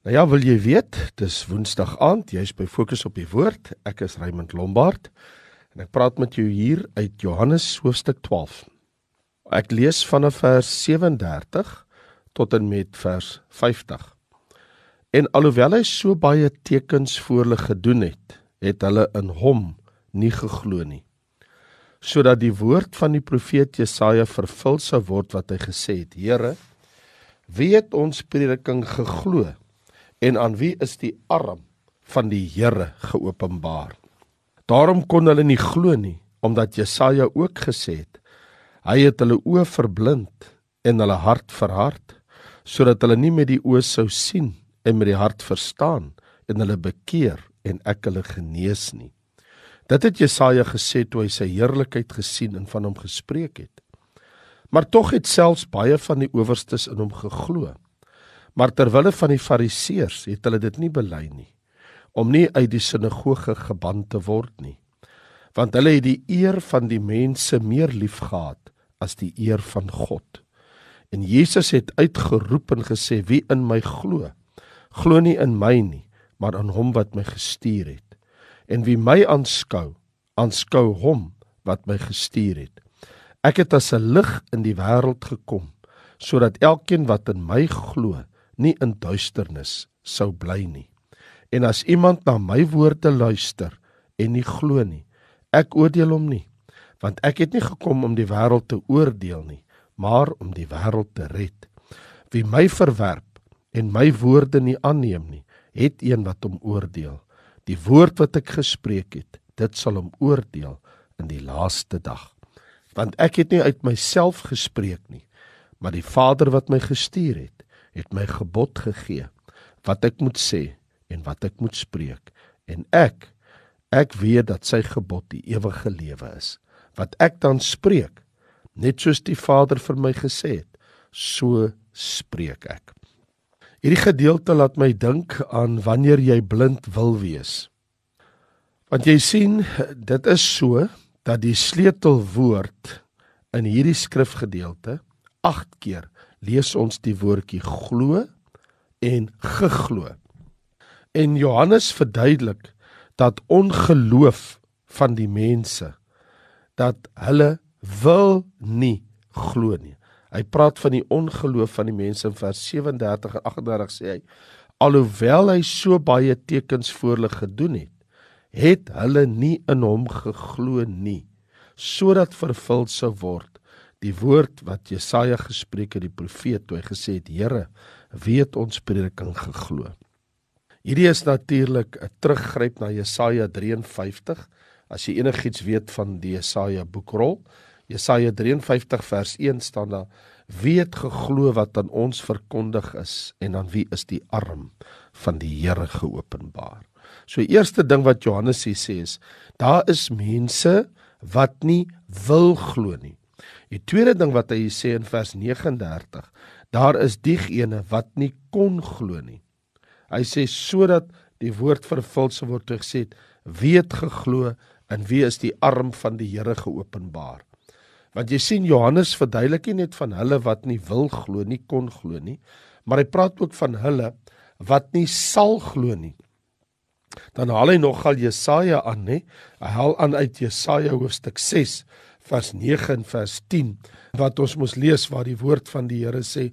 Nou ja, wil jy weet, dis Woensdag aand, jy's by Fokus op die Woord. Ek is Raymond Lombard en ek praat met jou hier uit Johannes hoofstuk 12. Ek lees vanaf vers 37 tot en met vers 50. En alhoewel hy so baie tekens voor hulle gedoen het, het hulle in hom nie geglo nie. Sodat die woord van die profeet Jesaja vervul sou word wat hy gesê het: Here, wie het ons prediking geglo? En aan wie is die arm van die Here geopenbaar. Daarom kon hulle nie glo nie omdat Jesaja ook gesê het hy het hulle oë verblind en hulle hart verhard sodat hulle nie met die oë sou sien en met die hart verstaan en hulle bekeer en ek hulle genees nie. Dit het Jesaja gesê toe hy sy heerlikheid gesien en van hom gespreek het. Maar tog het selfs baie van die owerstes in hom geglo. Maar ter wille van die Fariseërs het hulle dit nie bely nie om nie uit die sinagoge geban te word nie. Want hulle het die eer van die mense meer liefgehad as die eer van God. En Jesus het uitgeroep en gesê: "Wie in my glo, glo nie in my nie, maar in hom wat my gestuur het. En wie my aanskou, aanskou hom wat my gestuur het. Ek het as 'n lig in die wêreld gekom, sodat elkeen wat in my glo, nie in duisternis sou bly nie. En as iemand na my woorde luister en nie glo nie, ek oordeel hom nie, want ek het nie gekom om die wêreld te oordeel nie, maar om die wêreld te red. Wie my verwerp en my woorde nie aanneem nie, het een wat hom oordeel. Die woord wat ek gespreek het, dit sal hom oordeel in die laaste dag. Want ek het nie uit myself gespreek nie, maar die Vader wat my gestuur het, het my gebod gegee wat ek moet sê en wat ek moet spreek. En ek ek weet dat sy gebod die ewige lewe is wat ek dan spreek net soos die Vader vir my gesê het so spreek ek. Hierdie gedeelte laat my dink aan wanneer jy blind wil wees. Want jy sien dit is so dat die sleutelwoord in hierdie skrifgedeelte 8 keer lees ons die woordjie glo en geglo. En Johannes verduidelik dat ongeloof van die mense dat hulle wil nie glo nie. Hy praat van die ongeloof van die mense in vers 37 en 38 sê hy alhoewel hy so baie tekens voor hulle gedoen het, het hulle nie in hom geglo nie sodat vervul sou word die woord wat Jesaja gespreek het die profeet toe hy gesê het Here wie het ons prediking geglo? Hierdie is natuurlik 'n teruggryp na Jesaja 53 as jy enigiets weet van die Jesaja boekrol Jesaja 53 vers 1 staan daar wie het geglo wat aan ons verkondig is en aan wie is die arm van die Here geopenbaar. So eerste ding wat Johannes hier sê is daar is mense wat nie wil glo nie Die tweede ding wat hy sê in vers 39, daar is diegene wat nie kon glo nie. Hy sê sodat die woord vervul sou word gesê, wie het geglo en wie is die arm van die Here geopenbaar? Want jy sien Johannes verduidelik nie net van hulle wat nie wil glo nie, kon glo nie, maar hy praat ook van hulle wat nie sal glo nie. Dan haal hy nogal Jesaja aan, nê? Hy haal aan uit Jesaja hoofstuk 6 vers 9 en vers 10 wat ons mos lees waar die woord van die Here sê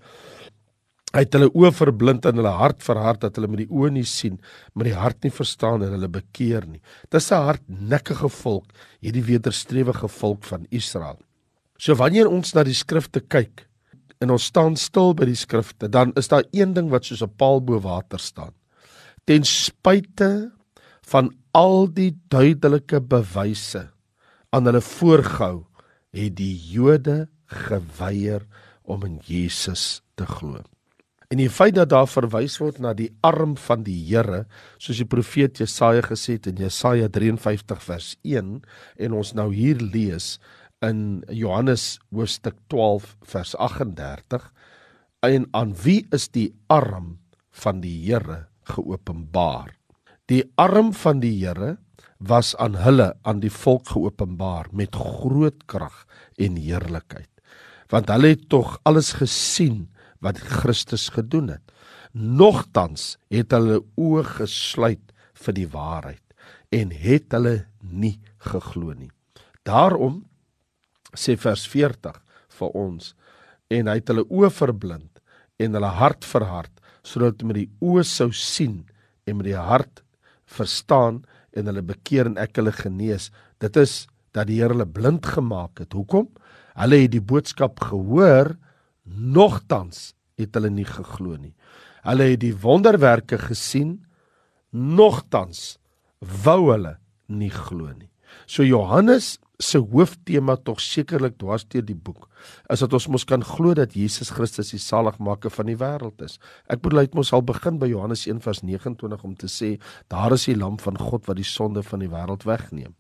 hy het hulle oë verblind en hulle hart verhard dat hulle met die oë nie sien maar die hart nie verstaan en hulle bekeer nie. Dis 'n hardnekkige volk hierdie wederstrewige volk van Israel. So wanneer ons na die skrifte kyk en ons staan stil by die skrifte dan is daar een ding wat soos 'n paal bo water staan. Ten spyte van al die duidelike bewyse aan hulle voorgehou het die Jode geweier om in Jesus te glo. En die feit dat daar verwys word na die arm van die Here, soos die profeet Jesaja gesê het in Jesaja 53 vers 1 en ons nou hier lees in Johannes hoofstuk 12 vers 38 en aan wie is die arm van die Here geopenbaar? Die arm van die Here was aan hulle aan die volk geopenbaar met groot krag en heerlikheid want hulle het tog alles gesien wat Christus gedoen het Nogtans het hulle oë gesluit vir die waarheid en het hulle nie geglo nie. Daarom sê vers 40 vir ons en hy het hulle oë verblind en hulle hart verhard sodat met die oë sou sien en met die hart verstaan en hulle bekeer en ek hulle genees. Dit is dat die Here hulle blind gemaak het. Hoekom? Hulle het die boodskap gehoor, nogtans het hulle nie geglo nie. Hulle het die wonderwerke gesien, nogtans wou hulle nie glo nie. So Johannes se hooftema tog sekerlik dwars deur die boek is dat ons mos kan glo dat Jesus Christus die saligmaker van die wêreld is. Ek bedoel hy het mos al begin by Johannes 1:29 om te sê daar is die lam van God wat die sonde van die wêreld wegneem.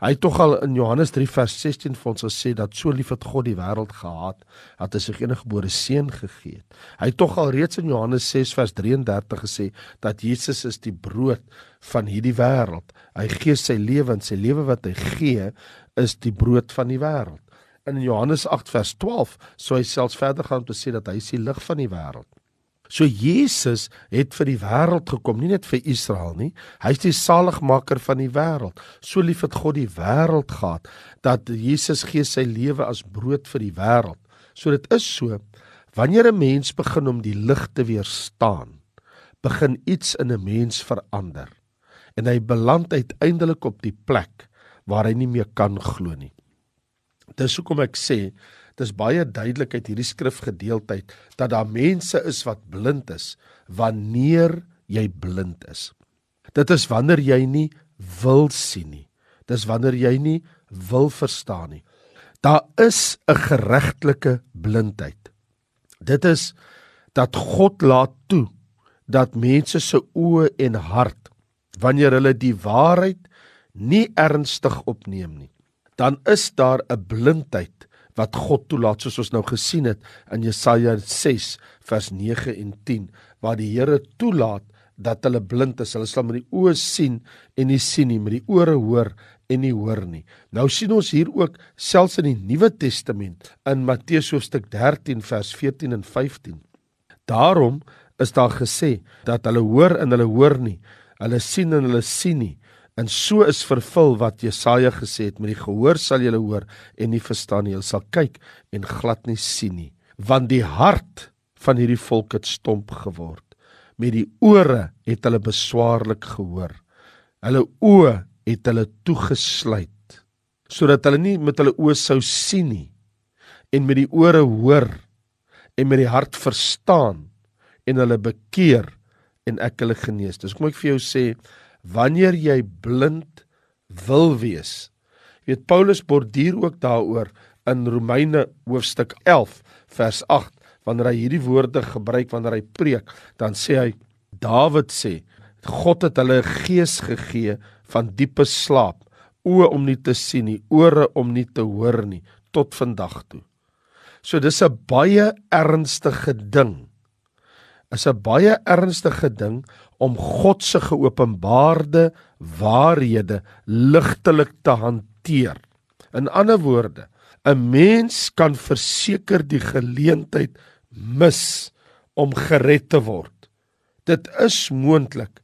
Hy het tog al in Johannes 3 vers 16 vir ons gesê dat so lief het God die wêreld gehad dat hy sy eniggebore seun gegee het. Hy het tog al reeds in Johannes 6 vers 33 gesê dat Jesus is die brood van hierdie wêreld. Hy gee sy lewe en sy lewe wat hy gee is die brood van die wêreld. In Johannes 8 vers 12 sou hy selfs verder gaan om te sê dat hy is die lig van die wêreld. So Jesus het vir die wêreld gekom, nie net vir Israel nie. Hy's die saligmaker van die wêreld. So lief het God die wêreld gehad dat Jesus gee sy lewe as brood vir die wêreld. So dit is so wanneer 'n mens begin om die lig te weerstaan, begin iets in 'n mens verander. En hy beland uiteindelik op die plek waar hy nie meer kan glo nie. Dis hoekom ek sê dis baie duidelik uit hierdie skrifgedeeltheid dat daar mense is wat blind is wanneer jy blind is. Dit is wanneer jy nie wil sien nie. Dis wanneer jy nie wil verstaan nie. Daar is 'n geregtelike blindheid. Dit is dat God laat toe dat mense se oë en hart wanneer hulle die waarheid nie ernstig opneem nie, dan is daar 'n blindheid wat God toelaat soos ons nou gesien het in Jesaja 6 vers 9 en 10 waar die Here toelaat dat hulle blind is. Hulle sal met die oë sien en nie sien nie met die ore hoor en nie hoor nie. Nou sien ons hier ook selfs in die Nuwe Testament in Matteus hoofstuk 13 vers 14 en 15 daarom is daar gesê dat hulle hoor en hulle hoor nie. Hulle sien en hulle sien nie En so is vervul wat Jesaja gesê het: "Met die gehoor sal julle hoor en nie verstaan nie. Julle sal kyk en glad nie sien nie, want die hart van hierdie volk het stomp geword. Met die ore het hulle beswaarlik gehoor. Hulle oë het hulle toegesluit sodat hulle nie met hulle oë sou sien nie en met die ore hoor en met die hart verstaan en hulle bekeer en ek hulle genees." Dis kom ek vir jou sê wanneer jy blind wil wees. Jy weet Paulus borduur ook daaroor in Romeine hoofstuk 11 vers 8 wanneer hy hierdie woorde gebruik wanneer hy preek, dan sê hy Dawid sê God het hulle 'n gees gegee van diepe slaap, oë om nie te sien nie, ore om nie te hoor nie tot vandag toe. So dis 'n baie ernstige ding. Is 'n baie ernstige ding om God se geopenbaarde waarhede ligtelik te hanteer. In ander woorde, 'n mens kan verseker die geleentheid mis om gered te word. Dit is moontlik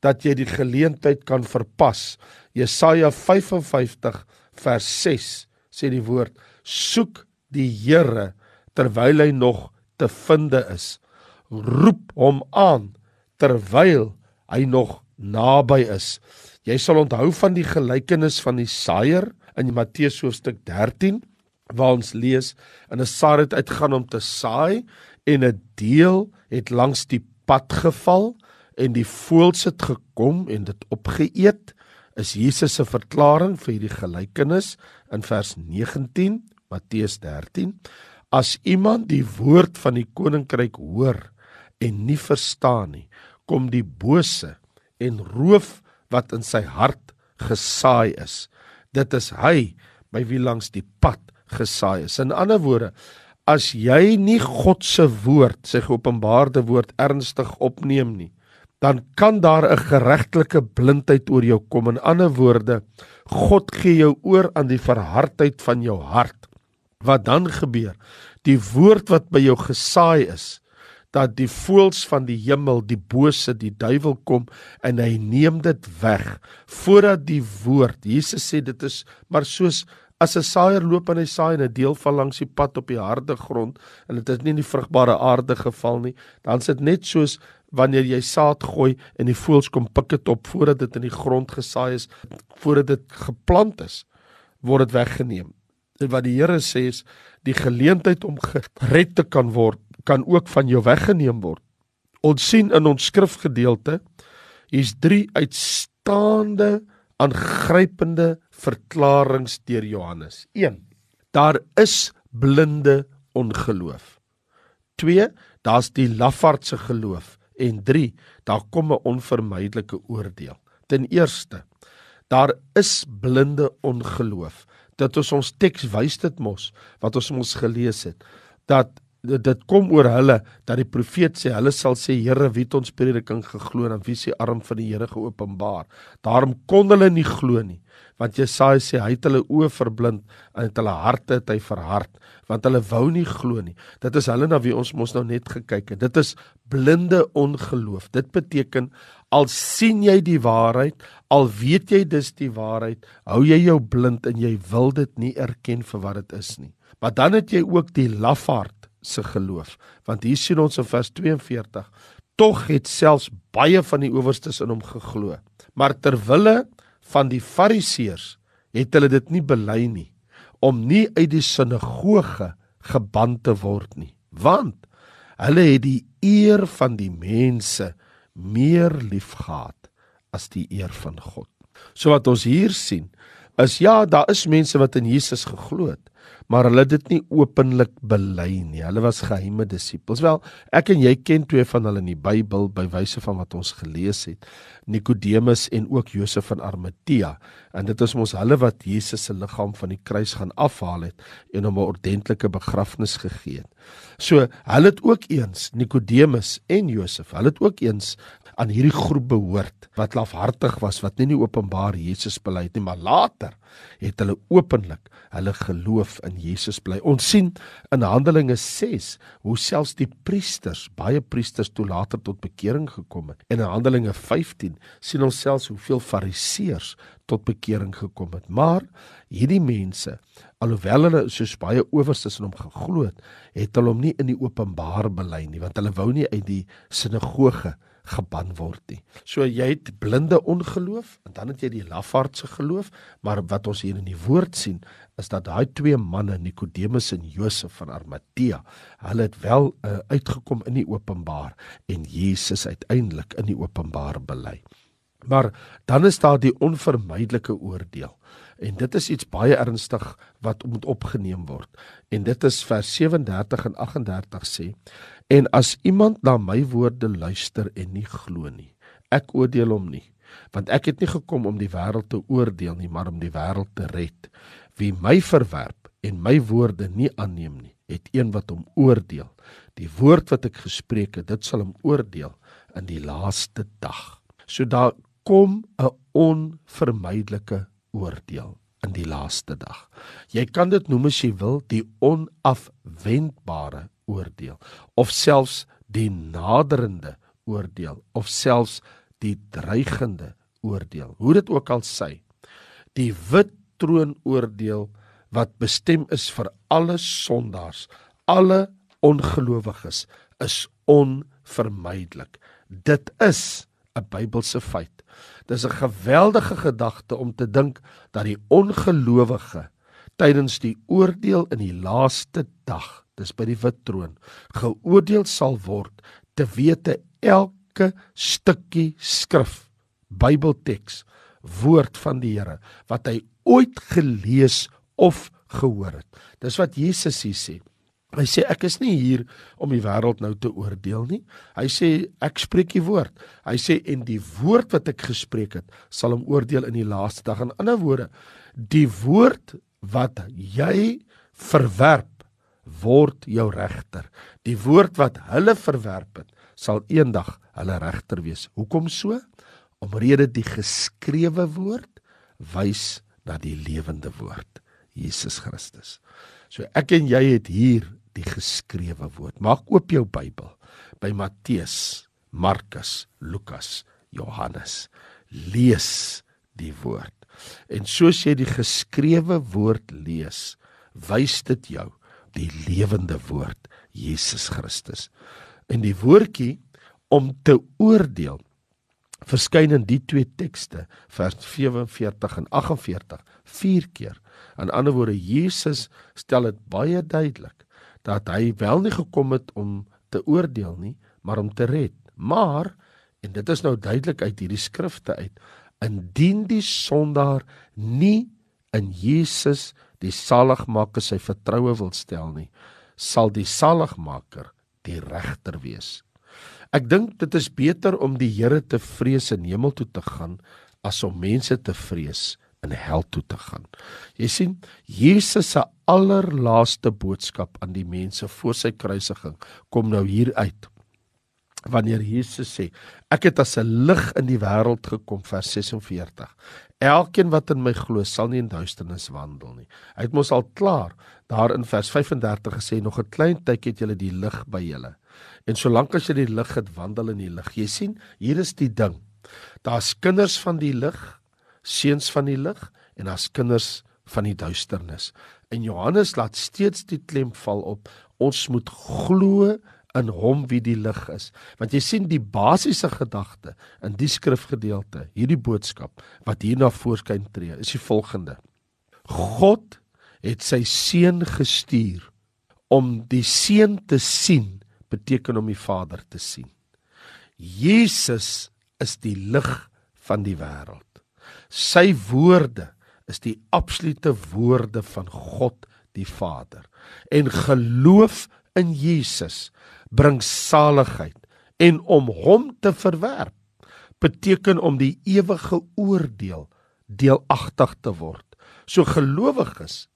dat jy die geleentheid kan verpas. Jesaja 55 vers 6 sê die woord: Soek die Here terwyl hy nog te finde is. Roep hom aan terwyl hy nog naby is. Jy sal onthou van die gelykenis van die saaier in Matteus hoofstuk 13 waar ons lees en 'n saad het uitgaan om te saai en 'n deel het langs die pad geval en die voëls het gekom en dit opgeëet is Jesus se verklaring vir hierdie gelykenis in vers 19 Matteus 13 as iemand die woord van die koninkryk hoor en nie verstaan nie kom die bose en roof wat in sy hart gesaai is. Dit is hy by wie langs die pad gesaai is. In ander woorde, as jy nie God se woord, sy geopenbaarde woord ernstig opneem nie, dan kan daar 'n geregtelike blindheid oor jou kom. In ander woorde, God gee jou oor aan die verhardheid van jou hart. Wat dan gebeur? Die woord wat by jou gesaai is, dat die voëls van die hemel, die bose, die duiwel kom en hy neem dit weg voordat die woord. Jesus sê dit is maar soos as 'n saaier loop en hy saai en 'n deel val langs die pad op die harde grond en dit het nie in die vrugbare aarde geval nie, dan sit net soos wanneer jy saad gooi en die voëls kom pik dit op voordat dit in die grond gesaai is, voordat dit geplant is, word dit weggeneem. En wat die Here sê is die geleentheid om gered te kan word kan ook van jou weggeneem word. Ons sien in ons skrifgedeelte hier's drie uitstaande aangrypende verklaringe deur Johannes. 1. Daar is blinde ongeloof. 2. Daar's die lafaardse geloof en 3. Daar kom 'n onvermydelike oordeel. Ten eerste, daar is blinde ongeloof. Dit is ons teks wys dit mos wat ons mos gelees het dat dit kom oor hulle dat die profeet sê hulle sal sê Here wie het ons prediking geglo en wie se arm van die Here geopenbaar? Daarom kon hulle nie glo nie want Jesaja sê hy het hulle oë verblind en het hulle harte het hy verhard want hulle wou nie glo nie. Dit is hulle na wie ons mos nou net gekyk het. Dit is blinde ongeloof. Dit beteken al sien jy die waarheid al weet jy dis die waarheid hou jy jou blind en jy wil dit nie erken vir wat dit is nie. Maar dan het jy ook die lafaard se geloof. Want hier sien ons in vers 42, tog het selfs baie van die owerstes in hom geglo. Maar ter wille van die fariseërs het hulle dit nie bely nie om nie uit die sinagoge geban te word nie, want hulle het die eer van die mense meer liefgehad as die eer van God. So wat ons hier sien is ja, daar is mense wat in Jesus geglo het, maar hulle het dit nie openlik bely nie. Hulle was geheime disippels. Wel, ek en jy ken twee van hulle in die Bybel by wyse van wat ons gelees het. Nikodemus en ook Josef van Arimatea. En dit is mos hulle wat Jesus se liggaam van die kruis gaan afhaal het en hom 'n ordentlike begrafnis gegee het. So, hulle het ook eens Nikodemus en Josef, hulle het ook eens aan hierdie groep behoort wat lafhartig was, wat nie in openbaar Jesus bely het nie, maar later het hulle openlik hulle geloof in Jesus bly. Ons sien in Handelinge 6 hoe selfs die priesters, baie priesters toe later tot bekering gekom het. En in Handelinge 15 sien ons selfs hoeveel fariseërs tot bekering gekom het. Maar hierdie mense, alhoewel hulle soos baie owerstes in hom geglo het, het hulle hom nie in die openbaar bely nie, want hulle wou nie uit die sinagoge geban word nie. So jy het blinde ongeloof en dan het jy die lafaardse geloof, maar wat ons hier in die woord sien is dat daai twee manne Nikodemus en Josef van Arimatea, hulle het wel uh, uitgekom in die openbaar en Jesus uiteindelik in die openbaar bely. Maar dan is daar die onvermydelike oordeel. En dit is iets baie ernstig wat moet opgeneem word. En dit is vers 37 en 38 sê: En as iemand na my woorde luister en nie glo nie, ek oordeel hom nie, want ek het nie gekom om die wêreld te oordeel nie, maar om die wêreld te red. Wie my verwerp en my woorde nie aanneem nie, het een wat hom oordeel. Die woord wat ek gespreek het, dit sal hom oordeel in die laaste dag. So daar kom 'n onvermydelike oordeel in die laaste dag. Jy kan dit noem as jy wil, die onafwendbare oordeel of selfs die naderende oordeel of selfs die dreigende oordeel. Hoe dit ook al sy, die wit troon oordeel wat bestem is vir alle sondaars, alle ongelowiges is onvermydelik. Dit is 'n Bybelse feit. Dis 'n geweldige gedagte om te dink dat die ongelowige tydens die oordeel in die laaste dag dis by die wit troon geoordeel sal word te wete elke stukkie skrif Bybelteks woord van die Here wat hy ooit gelees of gehoor het. Dis wat Jesus hier sê hy sê ek is nie hier om die wêreld nou te oordeel nie hy sê ek spreek die woord hy sê en die woord wat ek gespreek het sal hom oordeel in die laaste dag in ander woorde die woord wat jy verwerp word jou regter. Die woord wat hulle verwerp het, sal eendag hulle regter wees. Hoekom so? Omrede die geskrewe woord wys na die lewende woord, Jesus Christus. So ek en jy het hier die geskrewe woord. Maak oop jou Bybel. by Matteus, Markus, Lukas, Johannes. Lees die woord. En soos jy die geskrewe woord lees, wys dit jou die lewende woord Jesus Christus. In die woordjie om te oordeel verskyn in die twee tekste vers 47 en 48 vier keer. In ander woorde Jesus stel dit baie duidelik dat hy wel nie gekom het om te oordeel nie, maar om te red. Maar en dit is nou duidelik uit hierdie skrifte uit, indien die sondaar nie in Jesus die saligmaker sy vertroue wil stel nie, sal die saligmaker die regter wees. Ek dink dit is beter om die Here te vrees in hemel toe te gaan as om mense te vrees in hel toe te gaan. Jy sien, Jesus se allerlaaste boodskap aan die mense voor sy kruisiging kom nou hier uit. Wanneer Jesus sê, ek het as 'n lig in die wêreld gekom vers 46. Elkeen wat in my glo, sal nie in duisternis wandel nie. Hy het mos al klaar daar in vers 35 gesê nog 'n klein tydjie het julle die lig by julle. En solank as jy die lig het, wandel in die lig. Jy sien, hier is die ding. Daar's kinders van die lig, seuns van die lig en daar's kinders van die duisternis. En Johannes laat steeds die klem val op ons moet glo in hom wie die lig is. Want jy sien die basiese gedagte in die skrifgedeelte, hierdie boodskap wat hier na voorskyn tree, is die volgende. God het sy seun gestuur om die seun te sien beteken om die Vader te sien. Jesus is die lig van die wêreld. Sy woorde is die absolute woorde van God die Vader. En geloof in Jesus bring saligheid en om hom te verwerp beteken om die ewige oordeel deelagtig te word. So gelowiges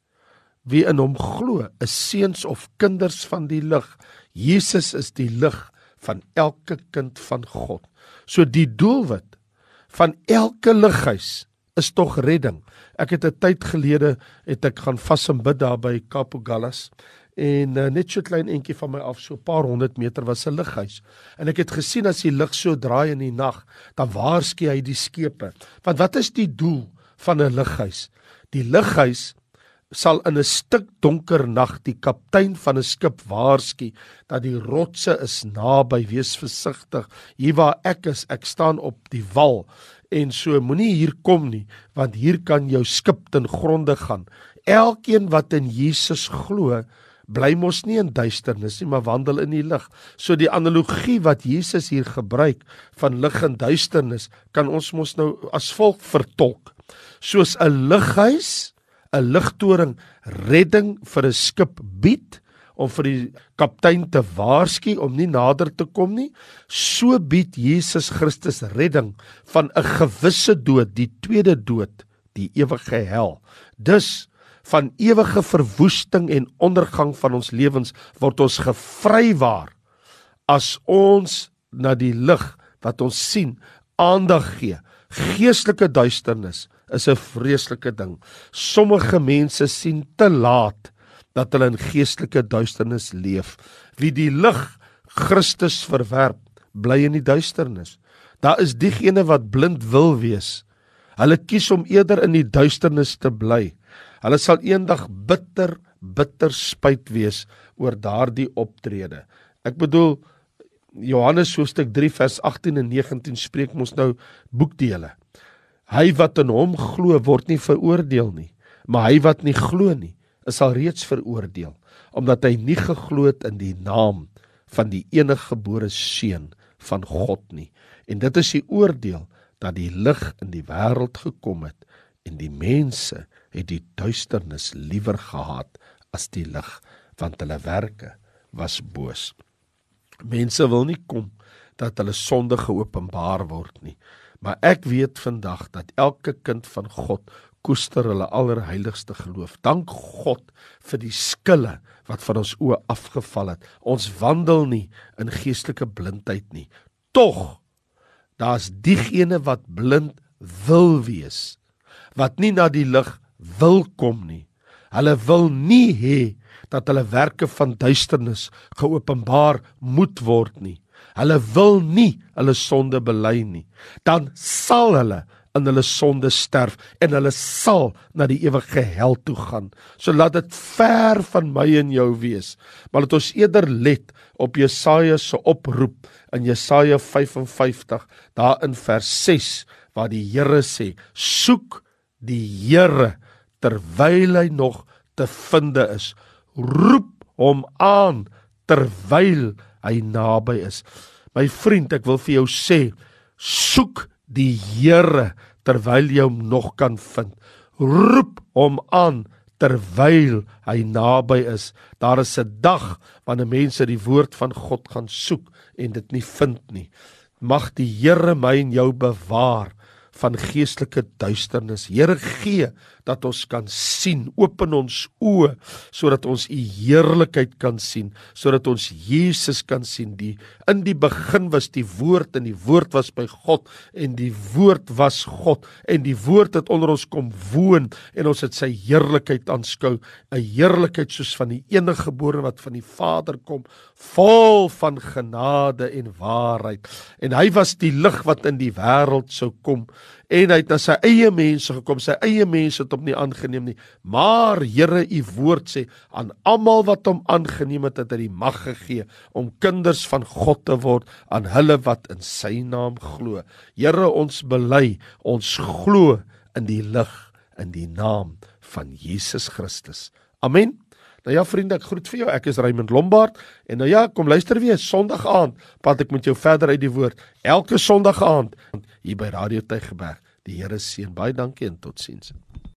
wie in hom glo, is seuns of kinders van die lig. Jesus is die lig van elke kind van God. So die doelwit van elke lighuis is tog redding. Ek het 'n tyd gelede het ek gaan vas en bid daar by Kapo Gallas en uh, net so klein entjie van my af so 'n paar honderd meter was 'n lighuis. En ek het gesien as die lig so draai in die nag dan waarsku hy die skepe. Want wat is die doel van 'n lighuis? Die lighuis sal in 'n stuk donker nag die kaptein van 'n skip waarsku dat die rotse is naby, wees versigtig. Hier waar ek is, ek staan op die wal en so moenie hier kom nie, want hier kan jou skip ten gronde gaan. Elkeen wat in Jesus glo, bly mos nie in duisternis nie, maar wandel in die lig. So die analogie wat Jesus hier gebruik van lig en duisternis, kan ons mos nou as volk vertolk. Soos 'n lighuis 'n ligtoring redding vir 'n skip bied om vir die kaptein te waarsku om nie nader te kom nie, so bied Jesus Christus redding van 'n gewisse dood, die tweede dood, die ewige hel. Dus van ewige verwoesting en ondergang van ons lewens word ons gevrywaar as ons na die lig wat ons sien aandag gee. Geestelike duisternis is 'n vreeslike ding. Sommige mense sien te laat dat hulle in geestelike duisternis leef. Wie die lig Christus verwerp, bly in die duisternis. Daar is diegene wat blind wil wees. Hulle kies om eerder in die duisternis te bly. Hulle sal eendag bitter, bitter spyt wees oor daardie optrede. Ek bedoel Johannes hoofstuk 3 vers 18 en 19 spreek ons nou boekdele. Hy wat in hom glo word nie veroordeel nie, maar hy wat nie glo nie, is al reeds veroordeel omdat hy nie geglo het in die naam van die eniggebore seun van God nie. En dit is die oordeel dat die lig in die wêreld gekom het en die mense het die duisternis liewer gehaat as die lig want hulle werke was boos. Mense wil nie kom dat hulle sonde geopenbaar word nie. Maar ek weet vandag dat elke kind van God koester hulle allerheiligste geloof. Dank God vir die skille wat van ons oë afgeval het. Ons wandel nie in geestelike blindheid nie. Tog daar's diegene wat blind wil wees. Wat nie na die lig wil kom nie. Hulle wil nie hê dat hulle werke van duisternis geopenbaar moet word nie. Hulle wil nie hulle sonde bely nie, dan sal hulle in hulle sonde sterf en hulle sal na die ewige hel toe gaan. So laat dit ver van my en jou wees. Maar laat ons eerder let op Jesaja se oproep in Jesaja 55 daar in vers 6 waar die Here sê: "Soek die Here terwyl hy nog te finde is. Roep hom aan terwyl hy naby is." My vriend, ek wil vir jou sê, soek die Here terwyl jy hom nog kan vind. Roep hom aan terwyl hy naby is. Daar is 'n dag wanneer mense die woord van God gaan soek en dit nie vind nie. Mag die Here my en jou bewaar van geestelike duisternis. Here gee dat ons kan sien, open ons oë sodat ons u heerlikheid kan sien, sodat ons Jesus kan sien. Die in die begin was die woord en die woord was by God en die woord was God en die woord het onder ons kom woon en ons het sy heerlikheid aanskou, 'n heerlikheid soos van die enige gebore wat van die Vader kom, vol van genade en waarheid. En hy was die lig wat in die wêreld sou kom en hy het na sy eie mense gekom, sy eie mense het hom nie aangeneem nie. Maar Here, u woord sê aan almal wat hom aangeneem het, het hy die mag gegee om kinders van God te word aan hulle wat in sy naam glo. Here, ons bely, ons glo in die lig in die naam van Jesus Christus. Amen. Nou ja vriende, ek groet vir jou. Ek is Raymond Lombard en nou ja, kom luister weer Sondag aand, praat ek met jou verder uit die woord. Elke Sondag aand hier by Radio Tygerberg. Die Here seën baie dankie en totsiens.